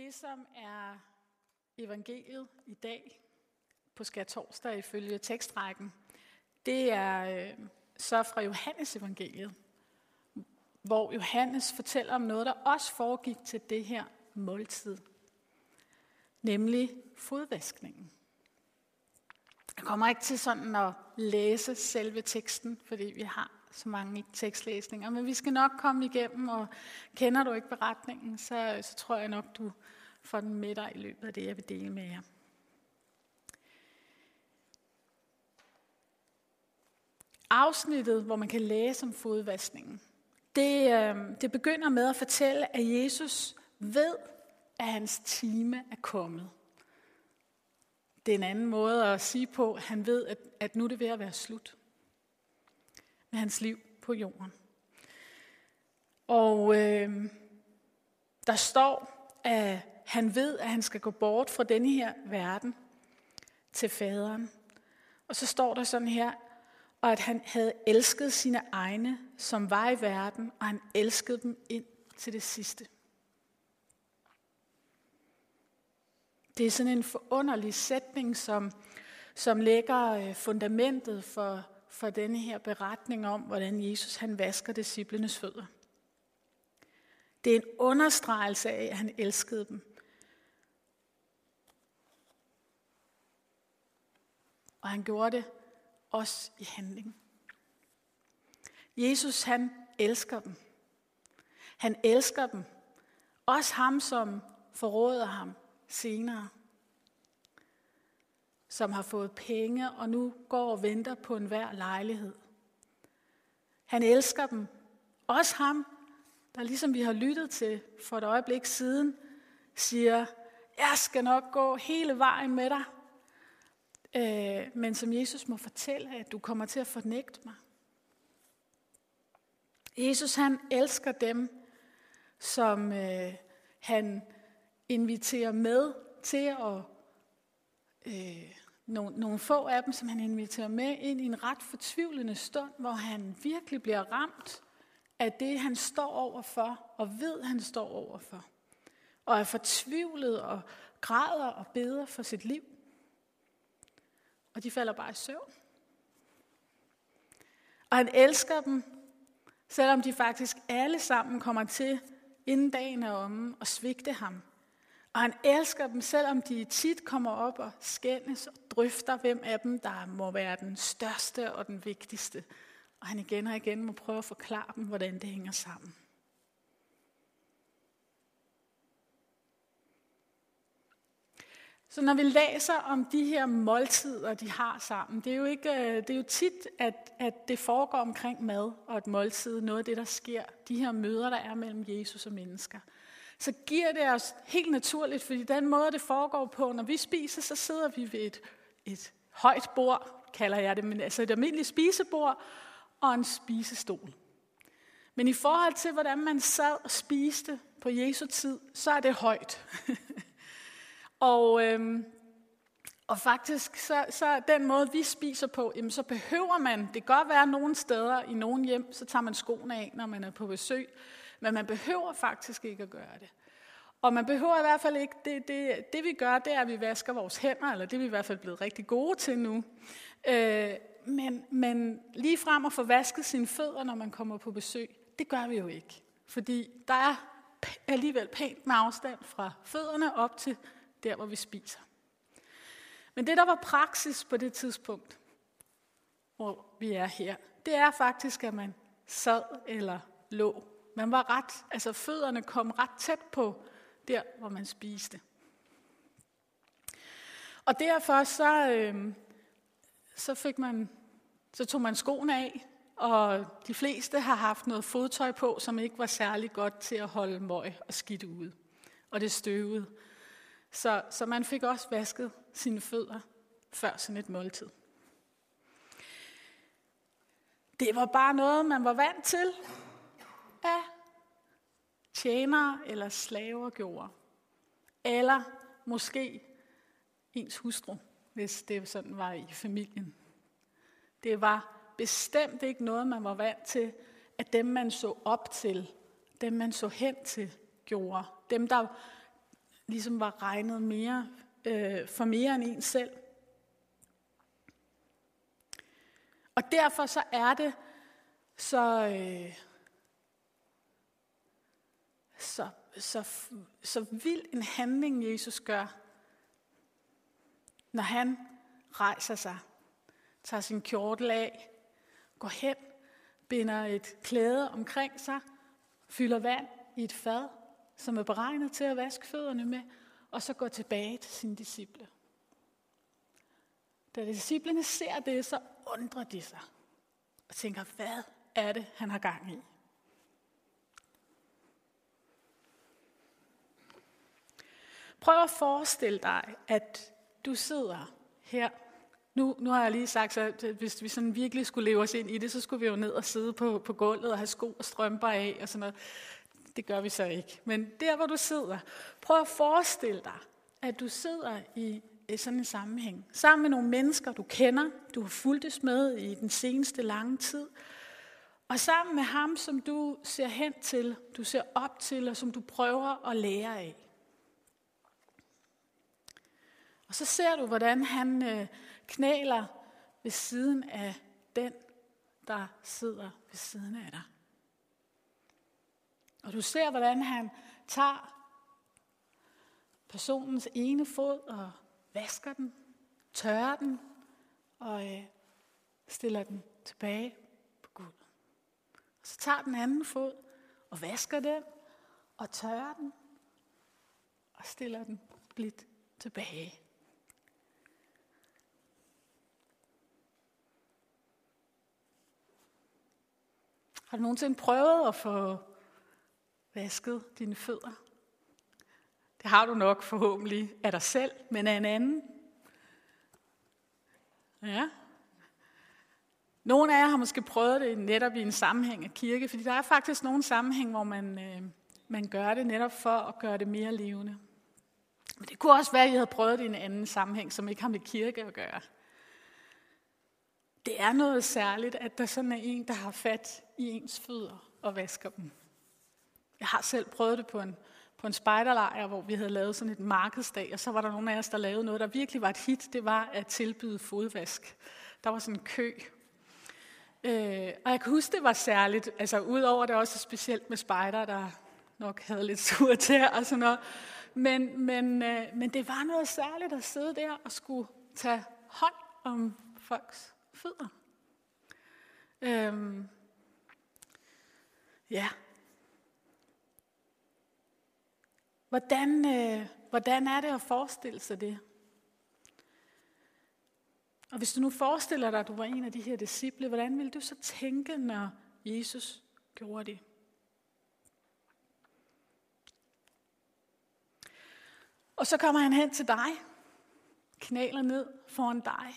Det, som er evangeliet i dag på skærtorsdag ifølge tekstrækken, det er øh, så fra Johannes evangeliet, hvor Johannes fortæller om noget, der også foregik til det her måltid, nemlig fodvaskningen. Jeg kommer ikke til sådan at læse selve teksten, fordi vi har så mange tekstlæsninger, men vi skal nok komme igennem, og kender du ikke beretningen, så, så tror jeg nok, du får den med dig i løbet af det, jeg vil dele med jer. Afsnittet, hvor man kan læse om fodvaskningen, det, øh, det begynder med at fortælle, at Jesus ved, at hans time er kommet. Det er en anden måde at sige på, at han ved, at, at nu er det ved at være slut med hans liv på jorden. Og øh, der står, at han ved, at han skal gå bort fra denne her verden til faderen. Og så står der sådan her, og at han havde elsket sine egne, som var i verden, og han elskede dem ind til det sidste. Det er sådan en forunderlig sætning, som, som lægger øh, fundamentet for, for denne her beretning om, hvordan Jesus han vasker disciplenes fødder. Det er en understregelse af, at han elskede dem. Og han gjorde det også i handling. Jesus, han elsker dem. Han elsker dem. Også ham, som forråder ham senere. Som har fået penge og nu går og venter på enhver lejlighed. Han elsker dem. Også ham, der ligesom vi har lyttet til for et øjeblik siden, siger, jeg skal nok gå hele vejen med dig. Øh, men som Jesus må fortælle, at du kommer til at fornægte mig. Jesus han elsker dem, som øh, han inviterer med til at øh, nogle, nogle få af dem, som han inviterer med ind i en ret fortvivlende stund, hvor han virkelig bliver ramt af det, han står overfor, og ved, han står overfor. Og er fortvivlet og græder og beder for sit liv. Og de falder bare i søvn. Og han elsker dem, selvom de faktisk alle sammen kommer til, inden dagen er omme, og svigte ham. Og han elsker dem, selvom de tit kommer op og skændes og drøfter, hvem af dem, der må være den største og den vigtigste. Og han igen og igen må prøve at forklare dem, hvordan det hænger sammen. Så når vi læser om de her måltider, de har sammen, det er jo, ikke, øh, det er jo tit, at, at det foregår omkring mad og et måltid, noget af det, der sker, de her møder, der er mellem Jesus og mennesker. Så giver det os helt naturligt, fordi den måde, det foregår på, når vi spiser, så sidder vi ved et, et højt bord, kalder jeg det, men altså et almindeligt spisebord og en spisestol. Men i forhold til, hvordan man sad og spiste på Jesu tid, så er det højt. Og, øhm, og faktisk, så, så den måde, vi spiser på, jamen, så behøver man, det kan godt være nogle steder i nogle hjem, så tager man skoene af, når man er på besøg, men man behøver faktisk ikke at gøre det. Og man behøver i hvert fald ikke, det, det, det vi gør, det er, at vi vasker vores hænder, eller det er vi i hvert fald blevet rigtig gode til nu. Øh, men, men lige frem at få vasket sine fødder, når man kommer på besøg, det gør vi jo ikke. Fordi der er alligevel pænt med afstand fra fødderne op til der hvor vi spiser. Men det, der var praksis på det tidspunkt, hvor vi er her, det er faktisk, at man sad eller lå. Man var ret, altså fødderne kom ret tæt på der, hvor man spiste. Og derfor så, øh, så fik man, så tog man skoene af, og de fleste har haft noget fodtøj på, som ikke var særlig godt til at holde møg og skidt ude. Og det støvede. Så, så man fik også vasket sine fødder før sådan et måltid. Det var bare noget, man var vant til, af tjenere eller slaver gjorde. Eller måske ens hustru, hvis det sådan var i familien. Det var bestemt ikke noget, man var vant til, at dem, man så op til, dem, man så hen til, gjorde. Dem, der ligesom var regnet mere øh, for mere end en selv. Og derfor så er det så, øh, så, så, så vild en handling, Jesus gør, når han rejser sig, tager sin kjortel af, går hen, binder et klæde omkring sig, fylder vand i et fad, som er beregnet til at vaske fødderne med, og så går tilbage til sine disciple. Da disciplene ser det, så undrer de sig og tænker, hvad er det, han har gang i? Prøv at forestille dig, at du sidder her. Nu, nu har jeg lige sagt, at hvis vi sådan virkelig skulle leve os ind i det, så skulle vi jo ned og sidde på, på gulvet og have sko og strømper af og sådan noget. Det gør vi så ikke. Men der, hvor du sidder, prøv at forestille dig, at du sidder i sådan en sammenhæng. Sammen med nogle mennesker, du kender, du har fulgtes med i den seneste lange tid. Og sammen med ham, som du ser hen til, du ser op til, og som du prøver at lære af. Og så ser du, hvordan han øh, knæler ved siden af den, der sidder ved siden af dig. Og du ser, hvordan han tager personens ene fod og vasker den, tørrer den og øh, stiller den tilbage på gulvet. Og så tager den anden fod og vasker den og tørrer den og stiller den blidt tilbage. Har du nogensinde prøvet at få vasket dine fødder? Det har du nok forhåbentlig af dig selv, men af en anden. Ja. Nogle af jer har måske prøvet det netop i en sammenhæng af kirke, fordi der er faktisk nogle sammenhæng, hvor man, øh, man gør det netop for at gøre det mere levende. Men det kunne også være, at I havde prøvet det i en anden sammenhæng, som ikke har med kirke at gøre. Det er noget særligt, at der sådan er en, der har fat i ens fødder og vasker dem. Jeg har selv prøvet det på en, på en spejderlejr, hvor vi havde lavet sådan et markedsdag, og så var der nogle af os, der lavede noget, der virkelig var et hit. Det var at tilbyde fodvask. Der var sådan en kø. Øh, og jeg kan huske, det var særligt. Altså udover det også specielt med spejder, der nok havde lidt sur til og sådan noget. Men, men, øh, men det var noget særligt at sidde der og skulle tage hånd om folks fødder. Øhm, ja. Hvordan, øh, hvordan er det at forestille sig det? Og hvis du nu forestiller dig, at du var en af de her disciple, hvordan vil du så tænke, når Jesus gjorde det? Og så kommer han hen til dig, knæler ned foran dig,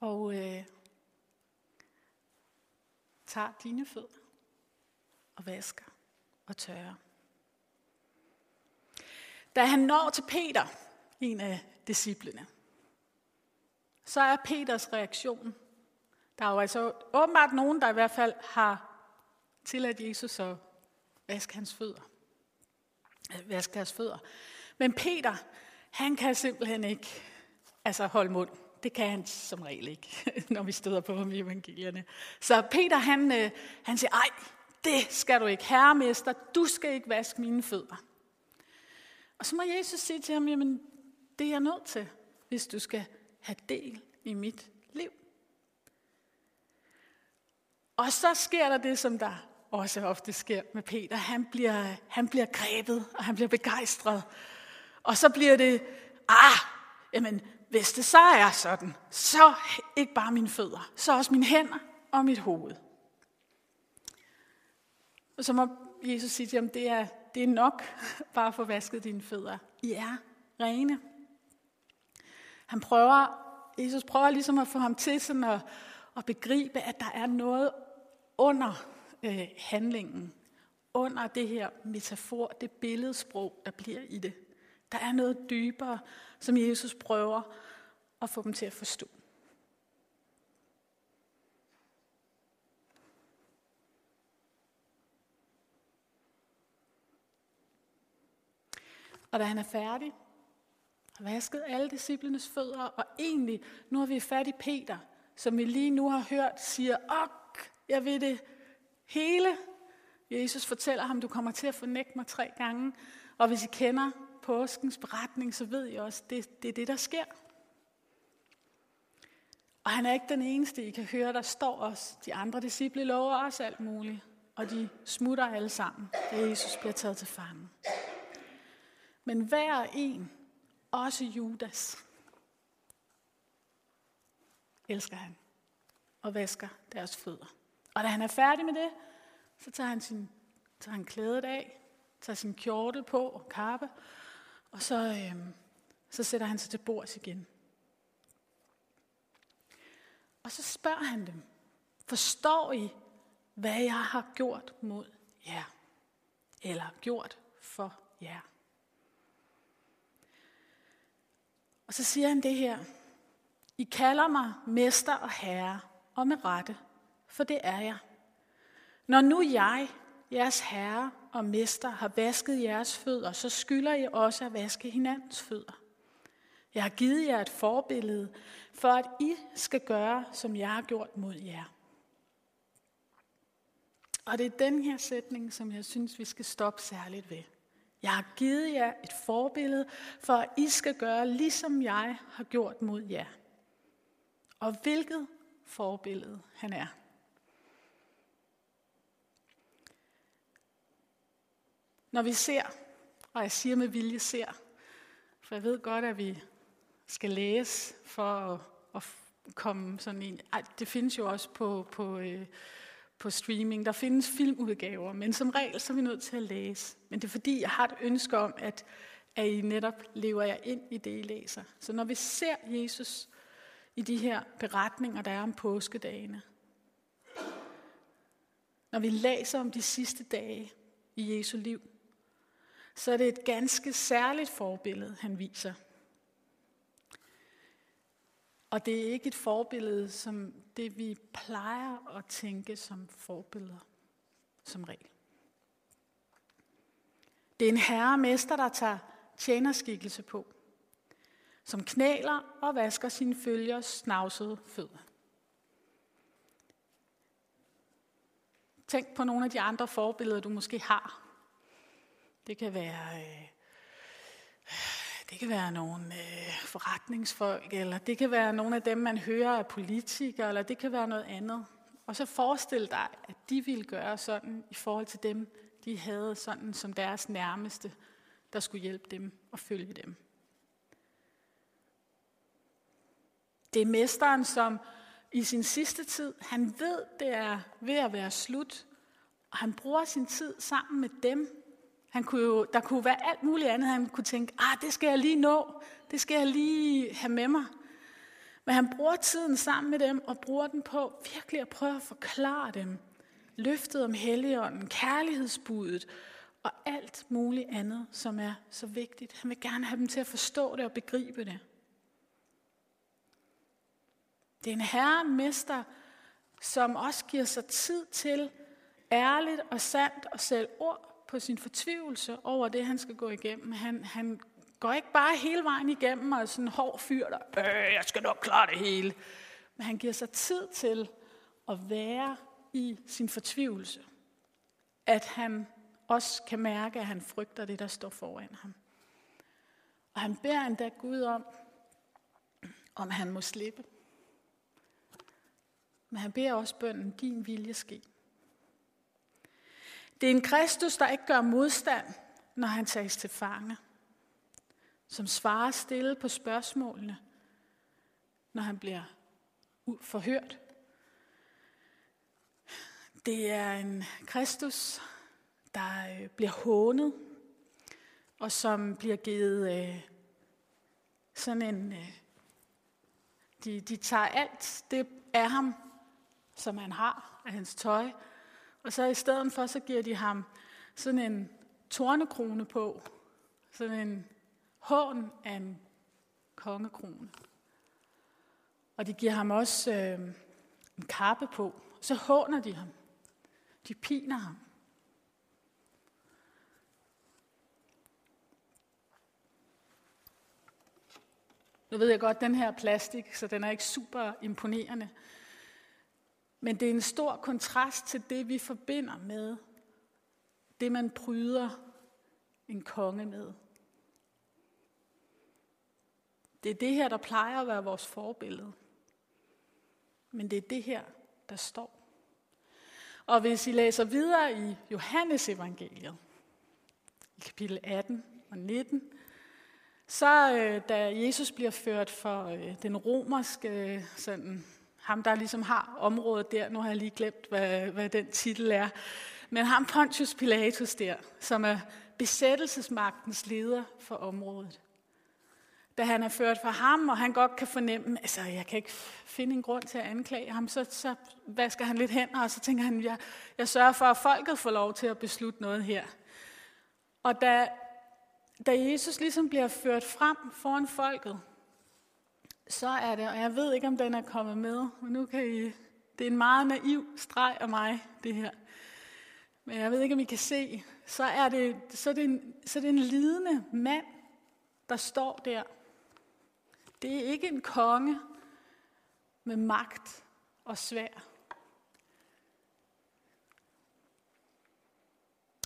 og øh, tager dine fødder og vasker og tørrer. Da han når til Peter, en af disciplene, så er Peters reaktion. Der er jo altså åbenbart nogen, der i hvert fald har tilladt Jesus at vaske hans fødder. Vaske deres fødder. Men Peter, han kan simpelthen ikke altså holde mund. Det kan han som regel ikke, når vi støder på ham i evangelierne. Så Peter, han, øh, han siger, ej, det skal du ikke, herremester, du skal ikke vaske mine fødder. Og så må Jesus sige til ham, jamen, det er jeg nødt til, hvis du skal have del i mit liv. Og så sker der det, som der også ofte sker med Peter. Han bliver, han bliver grebet, og han bliver begejstret. Og så bliver det, ah, jamen, hvis det så er sådan, så ikke bare mine fødder, så også mine hænder og mit hoved. Og så må Jesus sige til ham, det er, det er nok bare at få vasket dine fødder. I er rene. Han prøver, Jesus prøver ligesom at få ham til sådan at, at begribe, at der er noget under øh, handlingen, under det her metafor, det billedsprog, der bliver i det. Der er noget dybere, som Jesus prøver at få dem til at forstå. Og da han er færdig, har vasket alle disciplenes fødder, og egentlig, nu har vi fat i Peter, som vi lige nu har hørt, siger, ok, jeg vil det hele. Jesus fortæller ham, du kommer til at fornægte mig tre gange. Og hvis I kender påskens beretning, så ved I også, det, det er det, der sker. Og han er ikke den eneste, I kan høre, der står os. De andre disciple lover os alt muligt. Og de smutter alle sammen, da Jesus bliver taget til fange. Men hver en, også Judas, elsker han og vasker deres fødder. Og da han er færdig med det, så tager han, sin, tager han klædet af, tager sin kjortel på og kappe, og så, øh, så sætter han sig til bords igen. Og så spørger han dem, forstår I, hvad jeg har gjort mod jer? Eller gjort for jer? Og så siger han det her. I kalder mig mester og herre, og med rette, for det er jeg. Når nu jeg, jeres herre og mester, har vasket jeres fødder, så skylder I også at vaske hinandens fødder. Jeg har givet jer et forbillede, for at I skal gøre, som jeg har gjort mod jer. Og det er den her sætning, som jeg synes, vi skal stoppe særligt ved. Jeg har givet jer et forbillede, for at I skal gøre, ligesom jeg har gjort mod jer. Og hvilket forbillede han er. Når vi ser, og jeg siger med vilje ser, for jeg ved godt, at vi skal læse for at, at komme sådan en... Ej, det findes jo også på, på, øh, på streaming. Der findes filmudgaver, men som regel så er vi nødt til at læse. Men det er fordi, jeg har et ønske om, at, at I netop lever jer ind i det, I læser. Så når vi ser Jesus i de her beretninger, der er om påskedagene, når vi læser om de sidste dage i Jesu liv, så er det et ganske særligt forbillede, han viser. Og det er ikke et forbillede som det, vi plejer at tænke som forbilleder, som regel. Det er en herremester, der tager tjenerskikkelse på, som knæler og vasker sine følgers snavsede fødder. Tænk på nogle af de andre forbilleder, du måske har. Det kan være øh, det kan være nogle øh, forretningsfolk, eller det kan være nogle af dem, man hører af politikere, eller det kan være noget andet. Og så forestil dig, at de ville gøre sådan i forhold til dem, de havde sådan som deres nærmeste, der skulle hjælpe dem og følge dem. Det er mesteren, som i sin sidste tid, han ved, det er ved at være slut, og han bruger sin tid sammen med dem, han kunne jo, der kunne være alt muligt andet, han kunne tænke, ah, det skal jeg lige nå, det skal jeg lige have med mig. Men han bruger tiden sammen med dem, og bruger den på virkelig at prøve at forklare dem løftet om helligånden, kærlighedsbuddet og alt muligt andet, som er så vigtigt. Han vil gerne have dem til at forstå det og begribe det. Det er en herre, mester, som også giver sig tid til ærligt og sandt at selv ord på sin fortvivlelse over det, han skal gå igennem. Han, han går ikke bare hele vejen igennem og er sådan en hård fyr, der, øh, jeg skal nok klare det hele. Men han giver sig tid til at være i sin fortvivlelse. At han også kan mærke, at han frygter det, der står foran ham. Og han beder endda Gud om, om han må slippe. Men han beder også bønden, din vilje ske. Det er en Kristus, der ikke gør modstand, når han tages til fange. Som svarer stille på spørgsmålene, når han bliver forhørt. Det er en Kristus, der øh, bliver hånet, og som bliver givet øh, sådan en... Øh, de, de tager alt det af ham, som han har, af hans tøj, og så i stedet for, så giver de ham sådan en tornekrone på. Sådan en hån af en kongekrone. Og de giver ham også øh, en kappe på. Så håner de ham. De piner ham. Nu ved jeg godt, at den her er plastik, så den er ikke super imponerende. Men det er en stor kontrast til det, vi forbinder med det, man pryder en konge med. Det er det her, der plejer at være vores forbillede. Men det er det her, der står. Og hvis I læser videre i Johannes evangeliet, i kapitel 18 og 19, så øh, da Jesus bliver ført for øh, den romerske, øh, sådan, ham der ligesom har området der, nu har jeg lige glemt, hvad, hvad den titel er, men ham Pontius Pilatus der, som er besættelsesmagtens leder for området. Da han er ført for ham, og han godt kan fornemme, altså jeg kan ikke finde en grund til at anklage ham, så, så vasker han lidt hænder, og så tænker han, jeg, jeg sørger for, at folket får lov til at beslutte noget her. Og da, da Jesus ligesom bliver ført frem foran folket, så er det, og jeg ved ikke, om den er kommet med, men nu kan I, det er en meget naiv streg af mig, det her. Men jeg ved ikke, om I kan se, så er det, så er det, en, så er det en lidende mand, der står der. Det er ikke en konge med magt og svær.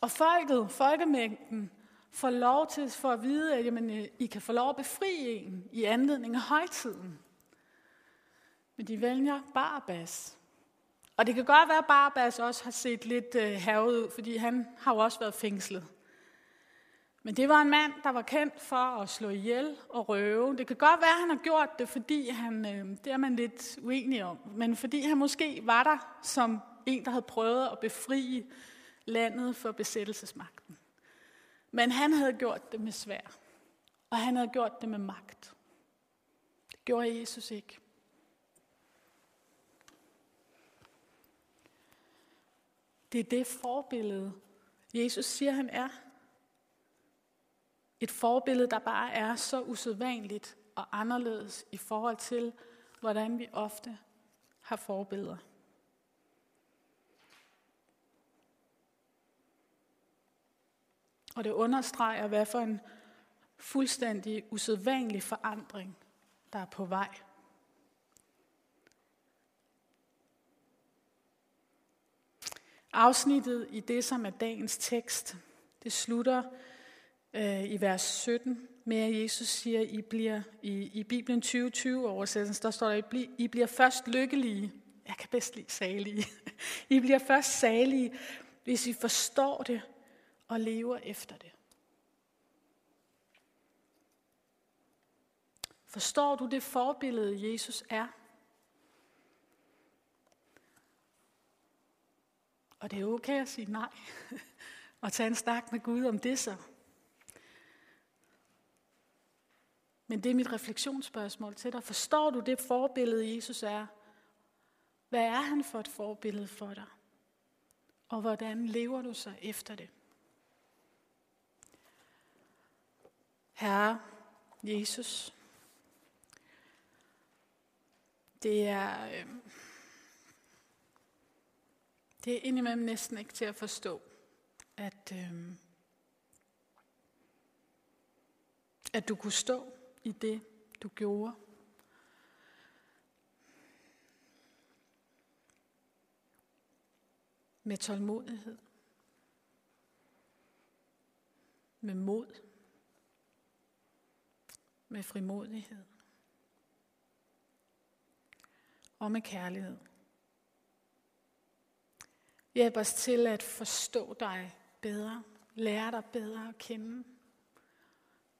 Og folket, folkemængden, får lov til for at vide, at jamen, øh, I kan få lov at befri en i anledning af højtiden. Men de vælger Barbas. Og det kan godt være, at Barbas også har set lidt øh, hervet havet ud, fordi han har jo også været fængslet. Men det var en mand, der var kendt for at slå ihjel og røve. Det kan godt være, at han har gjort det, fordi han, øh, det er man lidt uenig om, men fordi han måske var der som en, der havde prøvet at befri landet for besættelsesmagten. Men han havde gjort det med svær, og han havde gjort det med magt. Det gjorde Jesus ikke. Det er det forbillede, Jesus siger, han er. Et forbillede, der bare er så usædvanligt og anderledes i forhold til, hvordan vi ofte har forbilleder. Og det understreger, hvad for en fuldstændig usædvanlig forandring, der er på vej. Afsnittet i det, som er dagens tekst, det slutter øh, i vers 17 med, at Jesus siger, I bliver i, i Bibelen 2020 oversættelsen, der står der, I, bliver, I bliver først lykkelige. Jeg kan bedst lide salige. I bliver først salige, hvis I forstår det og lever efter det. Forstår du det forbillede, Jesus er? Og det er okay at sige nej. og tage en snak med Gud om det så. Men det er mit refleksionsspørgsmål til dig. Forstår du det forbillede, Jesus er? Hvad er han for et forbillede for dig? Og hvordan lever du så efter det? Herre Jesus, det er, øh, det er indimellem næsten ikke til at forstå, at, øh, at du kunne stå i det, du gjorde. Med tålmodighed. Med mod. Med frimodighed. Og med kærlighed. Hjælp os til at forstå dig bedre, lære dig bedre at kende,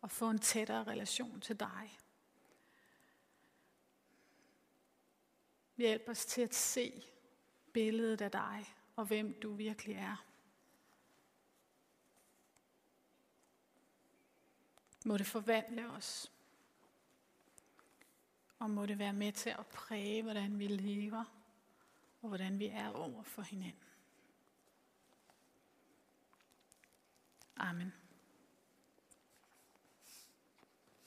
og få en tættere relation til dig. Hjælp os til at se billedet af dig, og hvem du virkelig er. Må det forvandle os, og må det være med til at præge, hvordan vi lever, og hvordan vi er over for hinanden. Amen.